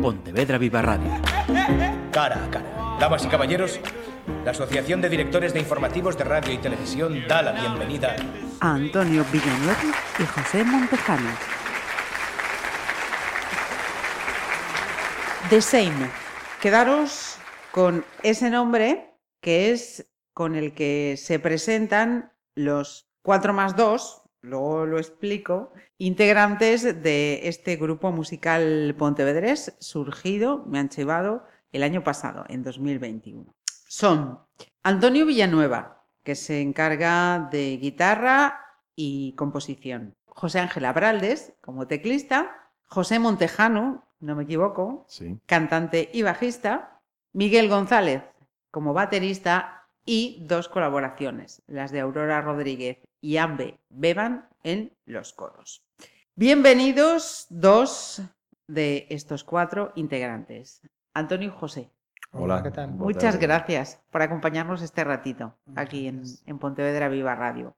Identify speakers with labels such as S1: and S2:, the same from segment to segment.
S1: Pontevedra Viva Radio.
S2: Cara a cara. Damas y caballeros, la Asociación de Directores de Informativos de Radio y Televisión da la bienvenida
S3: a Antonio Villanueva y José Montejano. De Same. Quedaros con ese nombre que es con el que se presentan los 4 más 2, luego lo explico, integrantes de este grupo musical pontevedrés surgido, me han llevado el año pasado, en 2021. Son Antonio Villanueva, que se encarga de guitarra y composición. José Ángel Abraldes, como teclista. José Montejano, no me equivoco, cantante y bajista. Miguel González, como baterista. Y dos colaboraciones, las de Aurora Rodríguez y Ambe Beban en los coros. Bienvenidos dos de estos cuatro integrantes. Antonio y José.
S4: Hola, ¿qué tal?
S3: Muchas gracias por acompañarnos este ratito aquí en, Pontevedra Viva Radio.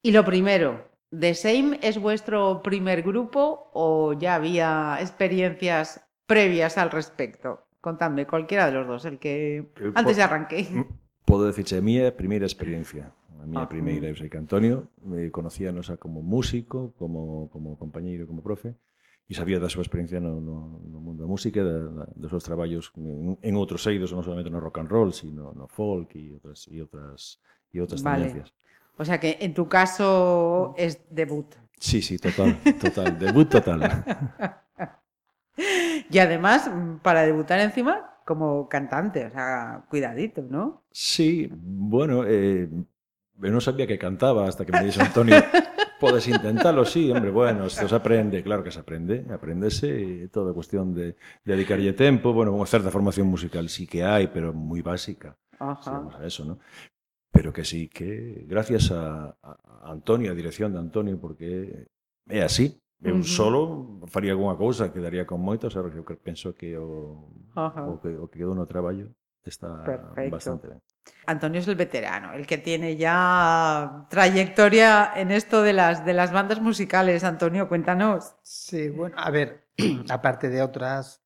S3: Y lo primero, ¿The Same es vuestro primer grupo o ya había experiencias previas al respecto? Contadme, cualquiera de los dos, el que eh, antes de arranque. Mm,
S4: puedo decirse, mi primera experiencia. A miña ah, primeira eu sei que Antonio, eh, conocíanos como músico, como, como compañeiro, como profe, e sabía da súa experiencia no, no, no mundo da música, da, da, dos seus traballos en, en outros eidos, non solamente no rock and roll, sino no folk e outras e outras e outras vale. tendencias.
S3: O sea que en tu caso es debut.
S4: Sí, sí, total, total, debut total.
S3: y además, para debutar encima como cantante, o sea, cuidadito, ¿no?
S4: Sí, bueno, eh, Eu non sabía que cantaba hasta que me dixo Antonio, podes intentalo, sí, hombre, bueno, se se aprende, claro que se aprende, aprendese, e toda cuestión de, de dedicarlle tempo, bueno, unha certa formación musical sí que hai, pero moi básica. Ajá. a eso, ¿no? Pero que sí que, gracias a, a Antonio, a dirección de Antonio, porque é así, Eu uh -huh. solo faría algunha cousa, quedaría con moitos, sea, eu penso que o, o, que, o que quedou no traballo está Perfecto. bastante ben.
S3: Antonio es el veterano, el que tiene ya trayectoria en esto de las, de las bandas musicales. Antonio, cuéntanos.
S5: Sí, bueno, a ver, aparte de otras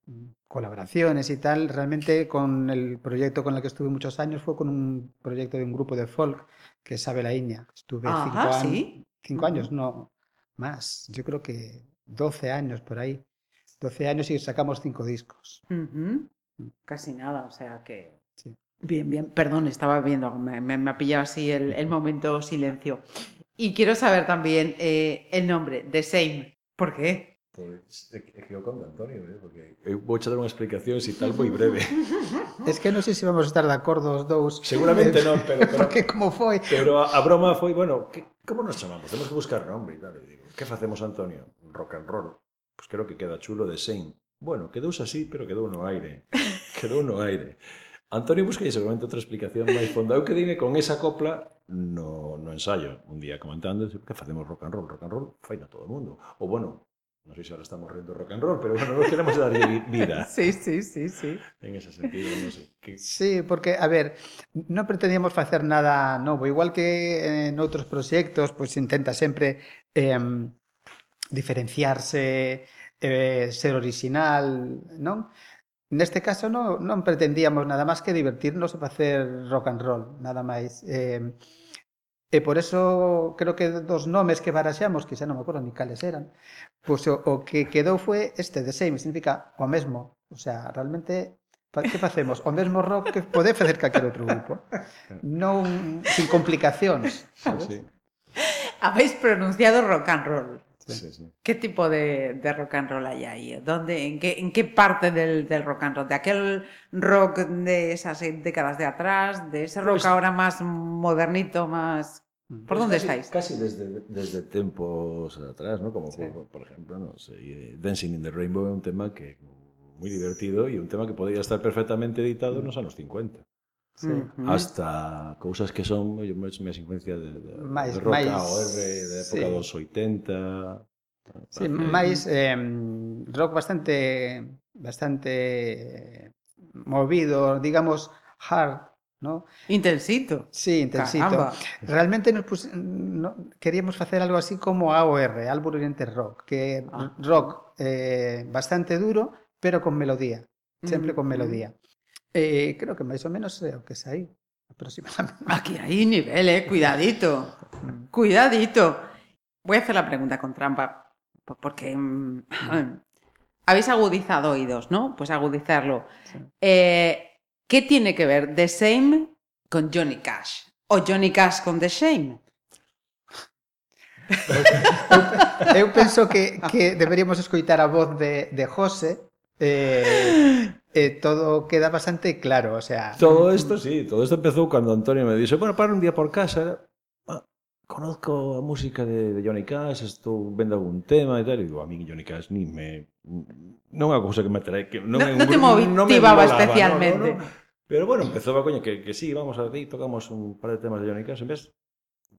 S5: colaboraciones y tal, realmente con el proyecto con el que estuve muchos años fue con un proyecto de un grupo de folk que sabe la Iña. Estuve cinco, años, cinco años, no más, yo creo que 12 años por ahí. 12 años y sacamos cinco discos.
S3: Casi nada, o sea que Bien, bien, perdón, estaba viendo, me, ha pillado así el, momento silencio. Y quiero saber también eh, el nombre, The Same. ¿Por qué?
S4: Pues equivoco con Antonio, ¿eh? porque voy a dar una explicación si tal muy breve.
S5: es que no sé si vamos a estar de acuerdo los dos.
S4: Seguramente no, pero...
S5: porque como fue.
S4: Pero a, broma fue, bueno, ¿cómo nos llamamos? Tenemos que buscar nombre. Dale, ¿Qué hacemos, Antonio? Rock and roll. Pues creo que queda chulo The Same. Bueno, quedó así, pero quedó uno aire. quedó uno aire. Antonio busquei seguramente outra explicación máis fonda. Eu que dime con esa copla no, no ensayo, un día comentando, que facemos rock and roll, rock and roll fai todo o mundo. Ou bueno, non sei se ahora estamos rendo rock and roll, pero bueno, non queremos darlle vida.
S3: sí, sí, sí, sí.
S4: En ese sentido, non sei. Que...
S5: Sí, porque, a ver, non pretendíamos facer nada novo. Igual que en outros proxectos, pois pues, intenta sempre eh, diferenciarse, eh, ser original, non? Neste caso non, non pretendíamos nada máis que divertirnos e facer rock and roll, nada máis. Eh, e por eso creo que dos nomes que baraxamos, que xa non me acordo ni cales eran, pois o, o que quedou foi este, The Same, significa o mesmo. O sea, realmente que facemos? O mesmo rock que pode facer calquer outro grupo. Non sin complicacións, sabes? Sí.
S3: Habéis pronunciado rock and roll. ¿Qué tipo de, rock and roll hay ahí? ¿Dónde, en, qué, ¿En qué parte del, rock and roll? ¿De aquel rock de esas décadas de atrás? ¿De ese rock pues ahora más modernito, más... ¿Por pues dónde estáis?
S4: Casi desde, desde tiempos atrás, ¿no? Como por, ejemplo, no sé, eh, Dancing in the Rainbow es un tema que muy divertido y un tema que podría estar perfectamente editado en los años 50. Sí. Hasta cousas que son yo, máis influencia de, de, máis, de rock AOR de época sí. dos 80
S5: Sí, máis eh, rock bastante bastante movido, digamos hard, ¿no?
S3: Intensito.
S5: Sí, intensito. Caramba. Realmente nos pus... no, queríamos facer algo así como AOR, Albur Oriente Rock, que ah. rock eh, bastante duro, pero con melodía, sempre con
S3: Mm.
S5: melodía. Eh, creo que máis ou menos é o que sai aproximadamente.
S3: Aquí hay nivel, eh. Cuidadito. Cuidadito. Voy a hacer la pregunta con trampa. po- Porque mm, habéis agudizado oídos, ¿no? Pues agudizarlo.
S5: Sí.
S3: Eh, ¿Qué tiene que ver The Same con Johnny Cash? ¿O Johnny Cash con The Shame?
S5: Eu penso que, que deberíamos escoitar a voz de, de José Eh, eh, todo queda bastante claro, o sea...
S4: Todo mm, esto, sí, todo esto empezou cando Antonio me dice, bueno, para un día por casa, ah, conozco a música de, de Johnny Cash, estou vendo algún tema e tal, e digo, a mí Johnny Cash ni me... Non é unha cousa que me atrae, que non,
S3: no,
S4: me,
S3: no te motivaba
S4: no
S3: especialmente.
S4: No, no, no. Pero bueno, empezou a coña que, que sí, vamos a ver, tocamos un par de temas de Johnny Cash, en vez,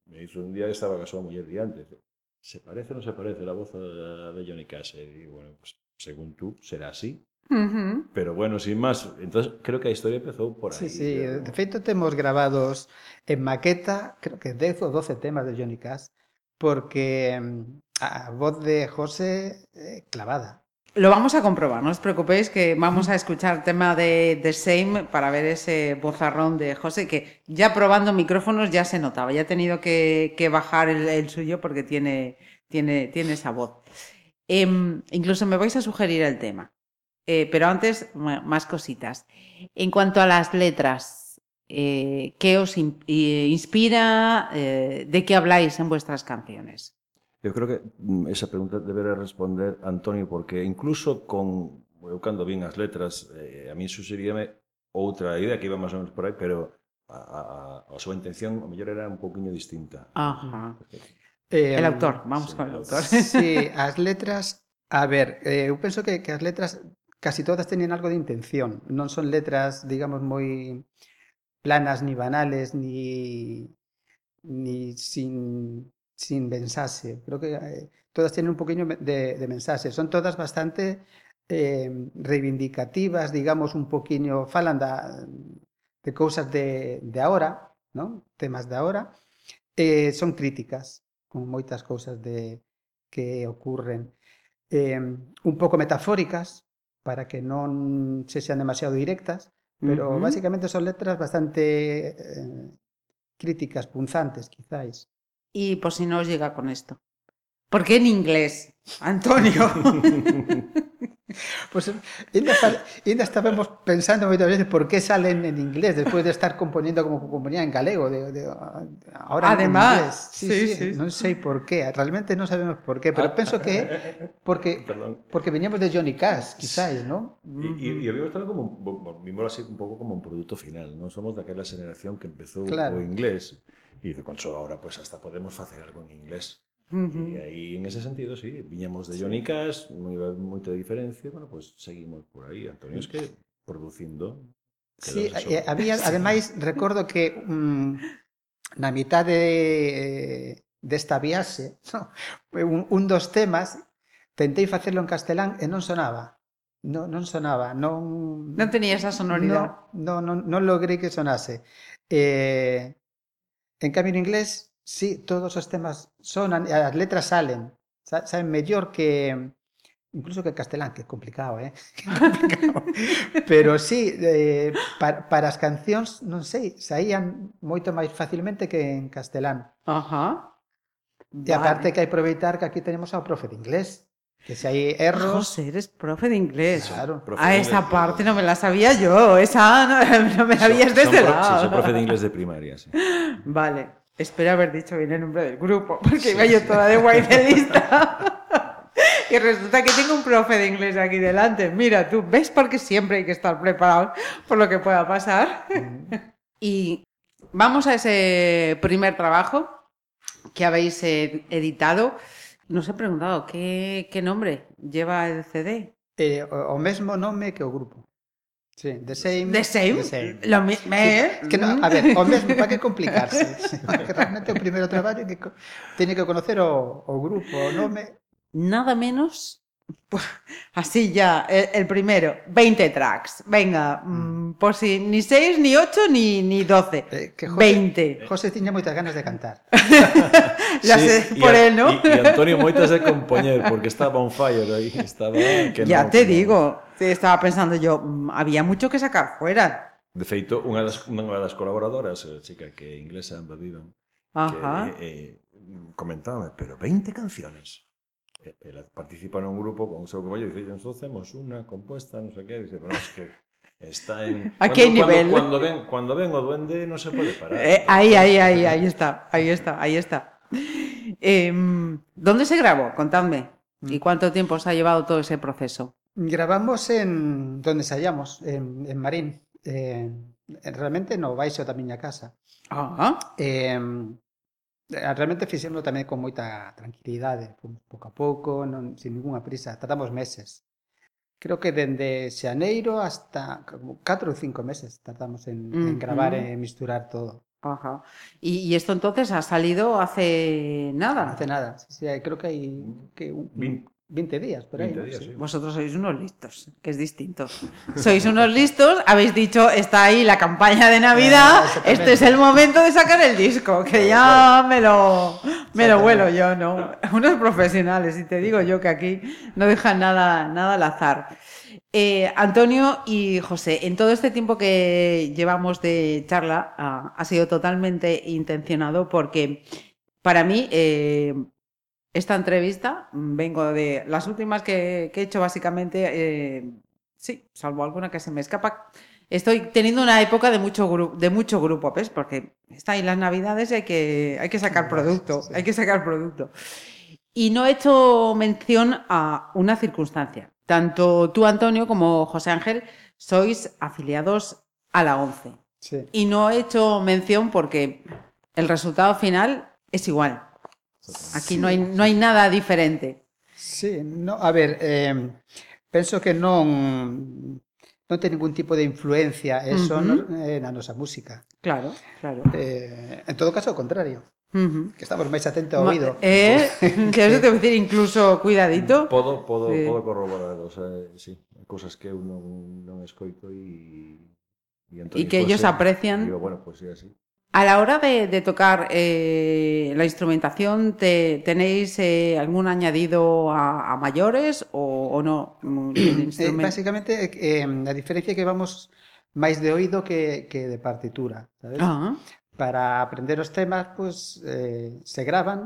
S4: me hizo un día que estaba casado a muller diante, se parece ou non se parece la voz de Johnny Cash, e digo, bueno, pues según tú, será así. Pero bueno, sin más, entonces creo que a historia empezó por
S5: Sí,
S4: aí.
S5: sí,
S4: pero-
S5: de feito temos grabados en maqueta, creo que 10 ou 12 temas de Johnny Cash, porque mm, a voz de José eh, clavada.
S3: Lo vamos a comprobar, no os preocupéis que vamos a escuchar el tema de The Same para ver ese bozarrón de José, que ya probando micrófonos ya se notaba, ya ha tenido que, que bajar el, el suyo porque tiene, tiene, tiene esa voz. Em, incluso me vais a sugerir el tema, Eh, pero antes más cositas. En cuanto a las letras, eh, ¿qué os in- eh, inspira? ¿De qué habláis en vuestras canciones?
S4: Eu creo que mm, esa pregunta deberá responder Antonio, porque incluso con eu cando vin as letras, a mí suxeríame outra idea que iba máis ou menos por aí, pero a, a, a súa intención, o mellor era un poquinho distinta.
S3: Ajá.
S5: Eh,
S3: el autor, vamos
S4: sí,
S3: con el autor.
S5: Sí, as letras, a ver, eh, eu penso que, que as letras casi todas teñen algo de intención, non son letras, digamos, moi planas ni banales ni ni sin sin mensaxe. Creo que eh, todas tienen un poquinho de, de mensaxe. Son todas bastante eh, reivindicativas, digamos, un poquinho falan da, de cousas de, de ahora, ¿no? temas de ahora, eh, son críticas con moitas cousas de que ocurren eh, un pouco metafóricas para que non se sean demasiado directas, pero
S3: uh
S5: -huh. basicamente son letras bastante eh, críticas, punzantes, quizáis.
S3: E por pues, si non os llega con isto. Porque en inglés, Antonio.
S5: Pues ainda, estábamos pensando moitas veces por qué salen en inglés despois de estar componiendo como componía en galego de, de, ahora en
S3: Además,
S5: inglés. Sí,
S3: sí,
S5: sí,
S3: sí.
S5: non sei por qué, realmente non sabemos por qué, pero
S4: Ah,
S5: penso
S4: ah,
S5: que
S4: eh, eh,
S5: porque
S4: Perdón.
S5: porque veníamos de Johnny Cash, quizáis, ¿no?
S4: E, e, e vimos tamén como, así un pouco como un produto final, non somos daquela generación que empezou
S5: Claro.
S4: o inglés e de con so ahora pues hasta podemos facer algo en inglés.
S3: Uh -huh.
S4: E aí, en ese sentido, sí, viñamos de Johnny. Cash, non iba moita diferencia, bueno, pois pues, seguimos por aí. Antonio, es que producindo...
S5: Sí, eh, había, ademais, recordo que mm, na mitad de, desta viaxe, no, un, un dos temas, tentei facelo en castelán eh, e non sonaba. Non, non sonaba, non...
S3: Non tenía esa sonoridade.
S5: Non, non, non, non logrei que sonase. Eh, en cambio, en inglés, sí, todos os temas sonan, e as letras salen. Sa- Saben mellor que incluso que en castelán, que é complicado, eh? Que é complicado. Pero sí, eh, para, para as cancións, non sei, saían moito máis facilmente que en castelán.
S3: Ajá.
S5: E aparte que hai que aproveitar que aquí tenemos ao profe de inglés, que se hai erros...
S3: José, eres profe de inglés.
S5: Claro.
S4: Profe
S3: A
S4: de
S3: esa
S4: inglés,
S3: parte no me la sabía yo. Esa no, no me la habías de
S4: Son-
S3: este lado.
S4: Sí, soy profe de inglés de primaria, sí.
S3: Vale. Espero haber dicho bien el nombre del grupo, porque iba yo toda de guay de lista. y resulta que tengo un profe de inglés aquí delante. Mira, tú ves porque siempre hay que estar preparado por lo que pueda pasar. y vamos a ese primer trabajo que habéis eh, editado. Nos he preguntado, ¿qué, qué nombre lleva el CD?
S5: Eh, o, o mesmo nome que o grupo. Sí, the same.
S3: The same.
S5: The same.
S3: Lo mismo. Sí,
S5: que no, a ver, o mesmo, para que complicarse? Que realmente o primeiro traballo que teñe que conocer o, o grupo, o nome.
S3: Nada menos, así ya, el, el primero, 20 tracks. Venga, mm, mm. por si ni 6, ni 8, ni, ni 12.
S5: Eh, que José,
S3: 20.
S5: Eh, José tiña moitas ganas de cantar.
S3: ya
S4: sí,
S3: sé, por
S4: a,
S3: él, ¿no?
S4: Y Antonio moitas de compoñer, porque estaba on fire aí. Estaba que
S3: ya
S4: no,
S3: te
S4: como...
S3: digo, Sí, estaba pensando yo, mm, había mucho que sacar fuera.
S4: De feito, unha das, unha das colaboradoras, a chica que é inglesa, Vivan,
S3: Ajá.
S4: que eh, comentábame, pero 20 canciones. E- Ela participa nun grupo con o seu compañero e dice, nos hacemos unha compuesta, non sei que, dice, pero es que está en...
S3: ¿A qué
S4: Cuando-
S3: nivel?
S4: Cuando, cuando, ven, cuando ven o duende non se pode parar.
S3: Eh, ahí, ahí, ahí, ahí está, ahí está, ahí está. Em, ¿Dónde se grabó? Contadme. ¿Y cuánto tiempo os ha llevado todo ese proceso?
S5: Gravamos en donde saíamos, en, en Marín. Eh, realmente no baixo da miña casa.
S3: Ah.
S5: Eh, realmente fixémoslo tamén con moita tranquilidade, fomos pouco a pouco, non, sin ninguna prisa, tardamos meses. Creo que dende xaneiro hasta como 4 ou 5 meses tardamos en, en gravar e misturar todo.
S3: Ajá. Y, y, esto entonces ha salido hace nada.
S5: Hace nada, sí, sí creo que hay que un, 20 días por aí.
S4: 20
S5: ¿no?
S4: días,
S5: sí.
S3: Vosotros sois unos listos, que es distinto. Sois unos listos, habéis dicho, está ahí la campaña de Navidad,
S5: Eh,
S3: este es el momento de sacar el disco, que ya me lo, me lo vuelo yo, ¿no? Unos profesionales, y te digo yo que aquí no dejan nada, nada al azar. Eh, Antonio y José, en todo este tiempo que llevamos de charla, ah, ha sido totalmente intencionado porque para mí eh, esta entrevista, mm, vengo de las últimas que, que he hecho básicamente, eh, sí, salvo alguna que se me escapa. Estoy teniendo una época de mucho, gru- de mucho grupo, ¿ves? Porque está ahí las navidades y hay que, hay que sacar producto,
S5: sí.
S3: hay que sacar producto. Y no he hecho mención a una circunstancia. Tanto tú, Antonio, como José Ángel, sois afiliados a la ONCE.
S5: Sí.
S3: Y no he hecho mención porque el resultado final es igual. Aquí sí. no, hai, no hai nada diferente.
S5: Sí, no, a ver, eh, penso que non non ten ningún tipo de influencia eso
S3: uh -huh.
S5: no, eh, na nosa música.
S3: Claro, claro.
S5: Eh, en todo caso, o contrario.
S3: Uh -huh.
S5: Que estamos máis atentos ao oído.
S3: Eh, que eso te decir incluso cuidadito.
S4: Podo, podo,
S3: sí.
S4: podo corroborar, o sea, sí, cousas que eu non, non escoito e e, entón,
S3: e que ellos aprecian.
S4: Digo, bueno, pues sí, así.
S3: A la hora de, de tocar eh, la instrumentación, te, ¿tenéis eh, algún añadido a, a mayores o, o no? Mm,
S5: Eh, básicamente, eh, a diferencia é que vamos máis de oído que, que de partitura, sabes?
S3: Ah,
S5: Para aprender os temas, pues eh, se graban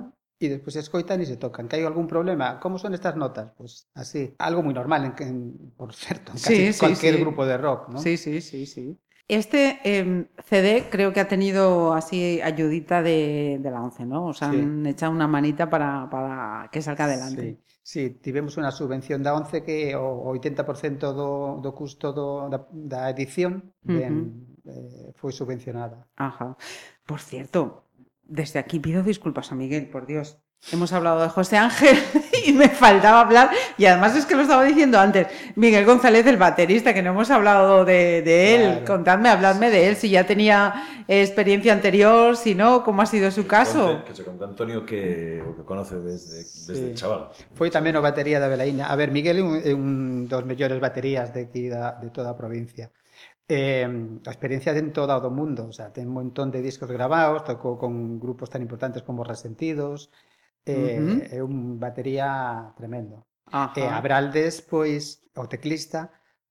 S5: e despois se escoitan e se tocan. Que hai algún problema? Como son estas notas? Pues así. Algo moi normal, en, en, por certo, en
S3: Sí,
S5: casi
S3: sí,
S5: cualquier
S3: sí.
S5: grupo de rock, ¿no?
S3: Sí, sí, sí, sí. Este eh, CD creo que ha tenido así ayudita de, de la ONCE, ¿no? Os han
S5: sí.
S3: echado una manita para, para que salga adelante.
S5: Sí. Sí, tivemos unha subvención da 11 que o 80% do, do custo do, da, da edición uh -huh. ben, eh, foi subvencionada.
S3: Ajá. Por cierto, desde aquí pido disculpas a Miguel, por Dios. Hemos hablado de José Ángel y me faltaba hablar, y además es que lo estaba diciendo antes, Miguel González, el baterista, que no hemos hablado de, de él.
S5: Claro.
S3: Contadme, habladme de él, si ya tenía experiencia anterior, si no, cómo ha sido su caso.
S4: Que se conta Antonio que que conoce desde, desde
S5: Sí.
S4: chaval.
S5: Foi tamén o batería da Velaíña. A ver, Miguel é un, é un dos mellores baterías de aquí da, de toda a provincia. Eh, a experiencia en todo o do mundo, o sea, ten un montón de discos grabados, tocou con grupos tan importantes como Resentidos, eh,
S3: Ujú.
S5: é un batería tremendo.
S3: Ajá.
S5: E Abraldes, pois, o teclista,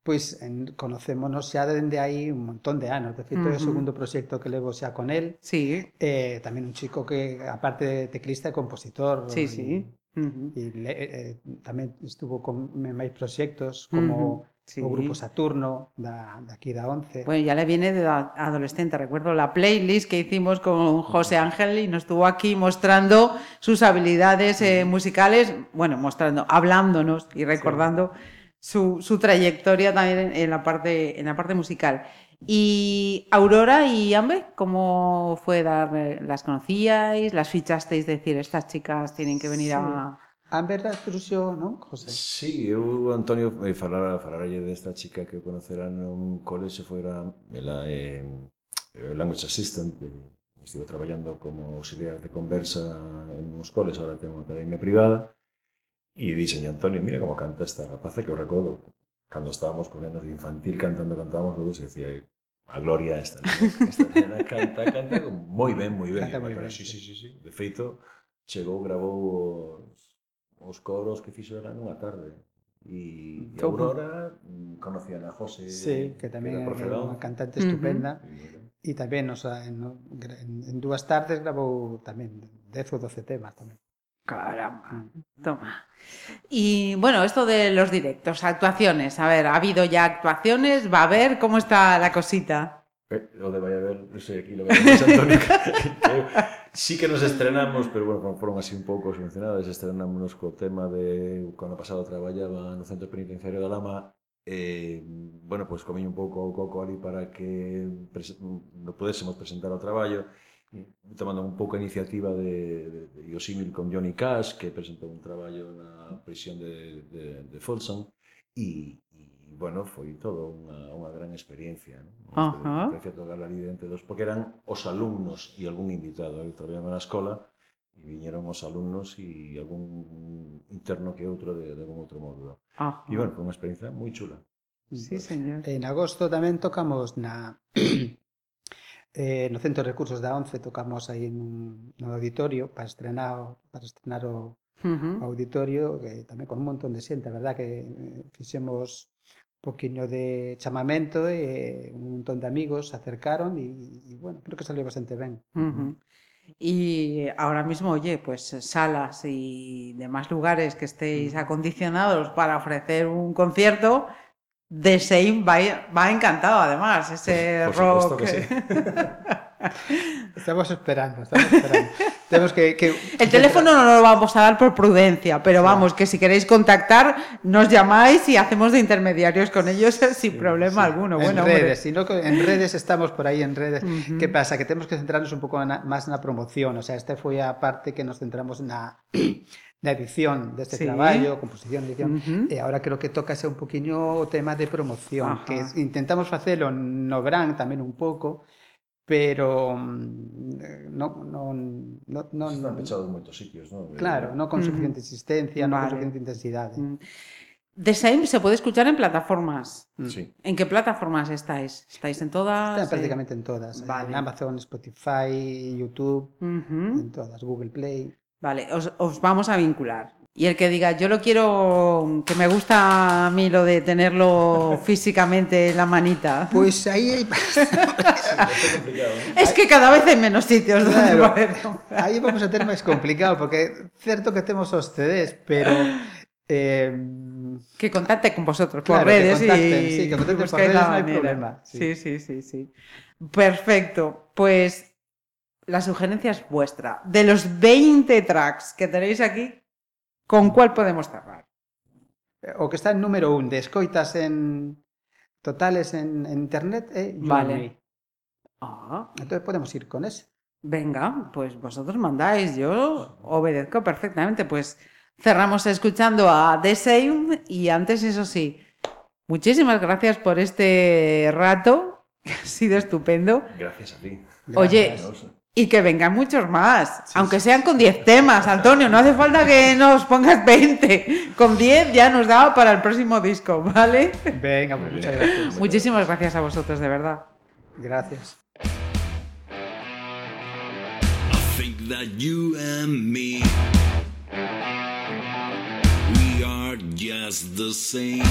S5: pois en, conocémonos xa dende aí un montón de anos. De feito, é o
S3: Ujú.
S5: segundo proxecto que levo xa con el.
S3: Sí,
S5: Eh, tamén un chico que, aparte de teclista, é compositor.
S3: sí, sí. Ujú.
S5: E le, eh, tamén estuvo con máis proxectos como
S3: Ujú, sí.
S5: o Grupo Saturno da, da aquí da Once.
S3: Bueno, ya le viene de adolescente. Recuerdo la playlist que hicimos con José Ángel y nos estuvo aquí mostrando sus habilidades eh, musicales, bueno, mostrando, hablándonos y recordando su, su trayectoria también en, en la parte, en la parte musical. Y Aurora y Ambe, ¿cómo fue dar? eh, ¿Las conocíais? ¿Las fichasteis? Decir, estas chicas tienen que venir a.
S5: Ah, a verdad Trusio, non, José?
S4: Sí, eu, Antonio, eh, falara, falaralle desta chica que conocera nun colexo fora, ela eh, language assistant, que estivo traballando como auxiliar de conversa en uns coles, ahora ten unha academia privada, e dixen, Antonio, mira como canta esta rapaza que eu recordo, cando estábamos con nenos de infantil cantando, cantábamos, todos, e decía, a Gloria esta, esta nena canta, canta moi ben, moi ben.
S5: Canta moi ben.
S4: Sí,
S5: sí,
S4: sí, sí. De feito, chegou, gravou os cobros que fixo era nunha tarde. E, e Aurora mm, conocían a José,
S5: sí, que tamén é
S4: era
S5: unha cantante estupenda.
S4: Uh -huh.
S5: E tamén, o sea, en, en, dúas tardes gravou tamén 10 ou 12 temas tamén.
S3: Caramba, toma. Y bueno, esto de los directos, actuaciones. A ver, ¿ha habido ya actuaciones? ¿Va a haber? ¿Cómo está la cosita?
S4: Eh, lo de vaya a ver, no sé, aquí lo vemos, Antonio. sí que nos estrenamos, pero bueno, foron así un pouco subvencionadas, estrenámonos co tema de cando pasado traballaba no Centro Penitenciario da Lama, eh, bueno, pois pues, comí un pouco o coco ali para que no pudésemos presentar o traballo, mm, tomando un pouco a iniciativa de, de, de Iosimil con Johnny Cash, que presentou un traballo na prisión de, de, de Folsom, e, bueno, foi todo unha, unha gran experiencia,
S3: non?
S4: Unha uh -huh. experiencia tocar ali dentro dos, porque eran os alumnos e algún invitado, eu traballaba na escola, e viñeron os alumnos e algún interno que outro de, de algún outro módulo.
S3: Ah.
S4: E, bueno, foi unha experiencia moi chula.
S3: Sí, señor.
S5: Eh, en agosto tamén tocamos na... eh, no Centro de Recursos da ONCE tocamos aí nun, no auditorio para estrenar, para estrenar o,
S3: uh -huh.
S5: o auditorio que tamén con un montón de xente, a verdad que eh, fixemos un poquinho de chamamento e un montón de amigos se acercaron e bueno, creo que salió bastante.
S3: Ujú. Y ahora mismo, oye, pues salas y demás lugares que estéis acondicionados para ofrecer un concierto, de Sein va, va encantado además, ese
S4: Por
S3: rock.
S4: supuesto que sí.
S5: Estamos esperando, estamos esperando. Tenemos que, que
S3: El teléfono no lo vamos a dar por prudencia, pero vamos, que si queréis contactar, nos llamáis y hacemos de intermediarios con ellos sin problema alguno.
S5: en
S3: Bueno,
S5: redes, en redes estamos por aí en redes.
S3: Ujú.
S5: Que pasa? Que temos que centrarnos un pouco na, máis na promoción, o sea, esta foi a parte que nos centramos na na edición deste
S3: Sí.
S5: traballo, composición, edición,
S3: Ujú.
S5: e agora creo que toca un poquinho o tema de promoción,
S3: Ajá.
S5: que intentamos facelo no gran tamén un pouco, pero mm, non non non non
S4: Están pechados en moitos sitios, ¿no?
S5: Claro, non con suficiente existencia, non
S3: Vale.
S5: con suficiente intensidade.
S3: Mm. The Same se puede escuchar en plataformas.
S4: Sí.
S3: ¿En qué plataformas estáis? ¿Estáis en todas?
S5: Están
S3: Eh,
S5: prácticamente en todas,
S3: Vale.
S5: en Amazon, Spotify, YouTube, en todas, Google Play.
S3: Vale, os, os vamos a vincular. Y el que diga, yo lo quiero, que me gusta a mí lo de tenerlo físicamente en la manita.
S5: Aí
S4: Está complicado, ¿no?
S3: Es que cada vez hay menos sitios donde
S5: Claro. aí vamos a ter máis complicado porque é certo que temos os CDs, pero eh,
S3: Que contacte con vosotros por
S5: Claro, que
S3: redes
S5: contacten,
S3: y
S5: sí, que contacten por redes, no hay problema,
S3: Sí.
S5: sí.
S3: sí, sí, sí, Perfecto. Pues la sugerencia es vuestra. De los 20 tracks que tenéis aquí, ¿con cuál podemos cerrar?
S5: o que está en número un de escoitas en totales en, en internet You
S3: Vale. Ah,
S5: Entonces podemos ir con ese.
S3: venga, pues vosotros mandáis, yo obedezco perfectamente. Pues cerramos escuchando a The Same y antes, eso sí, muchísimas gracias por este rato, que ha sido estupendo.
S4: Gracias a ti.
S3: Oye,
S5: Gracias.
S3: Y que vengan muchos más, aunque sean con 10 temas, Antonio, no hace falta que nos pongas 20, con 10 ya nos da para el próximo disco, ¿vale?
S5: Venga, pues muchas gracias.
S3: Muchísimas gracias a vosotros, de verdad.
S5: Gracias.
S1: I think that you and me, we are just the same.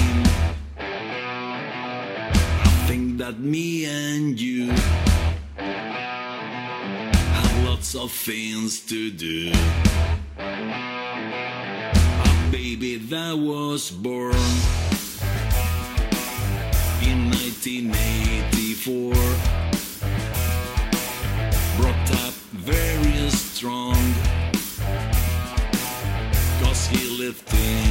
S1: I think that me and you lots of things to do. A baby that was born in 1984 brought up very strong Cause he lived in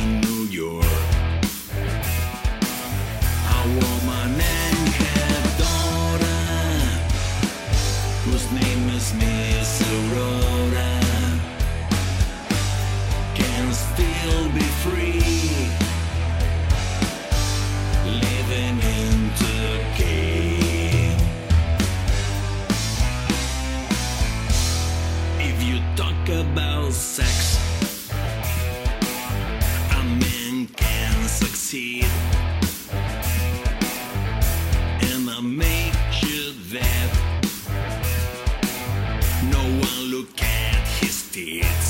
S1: kids.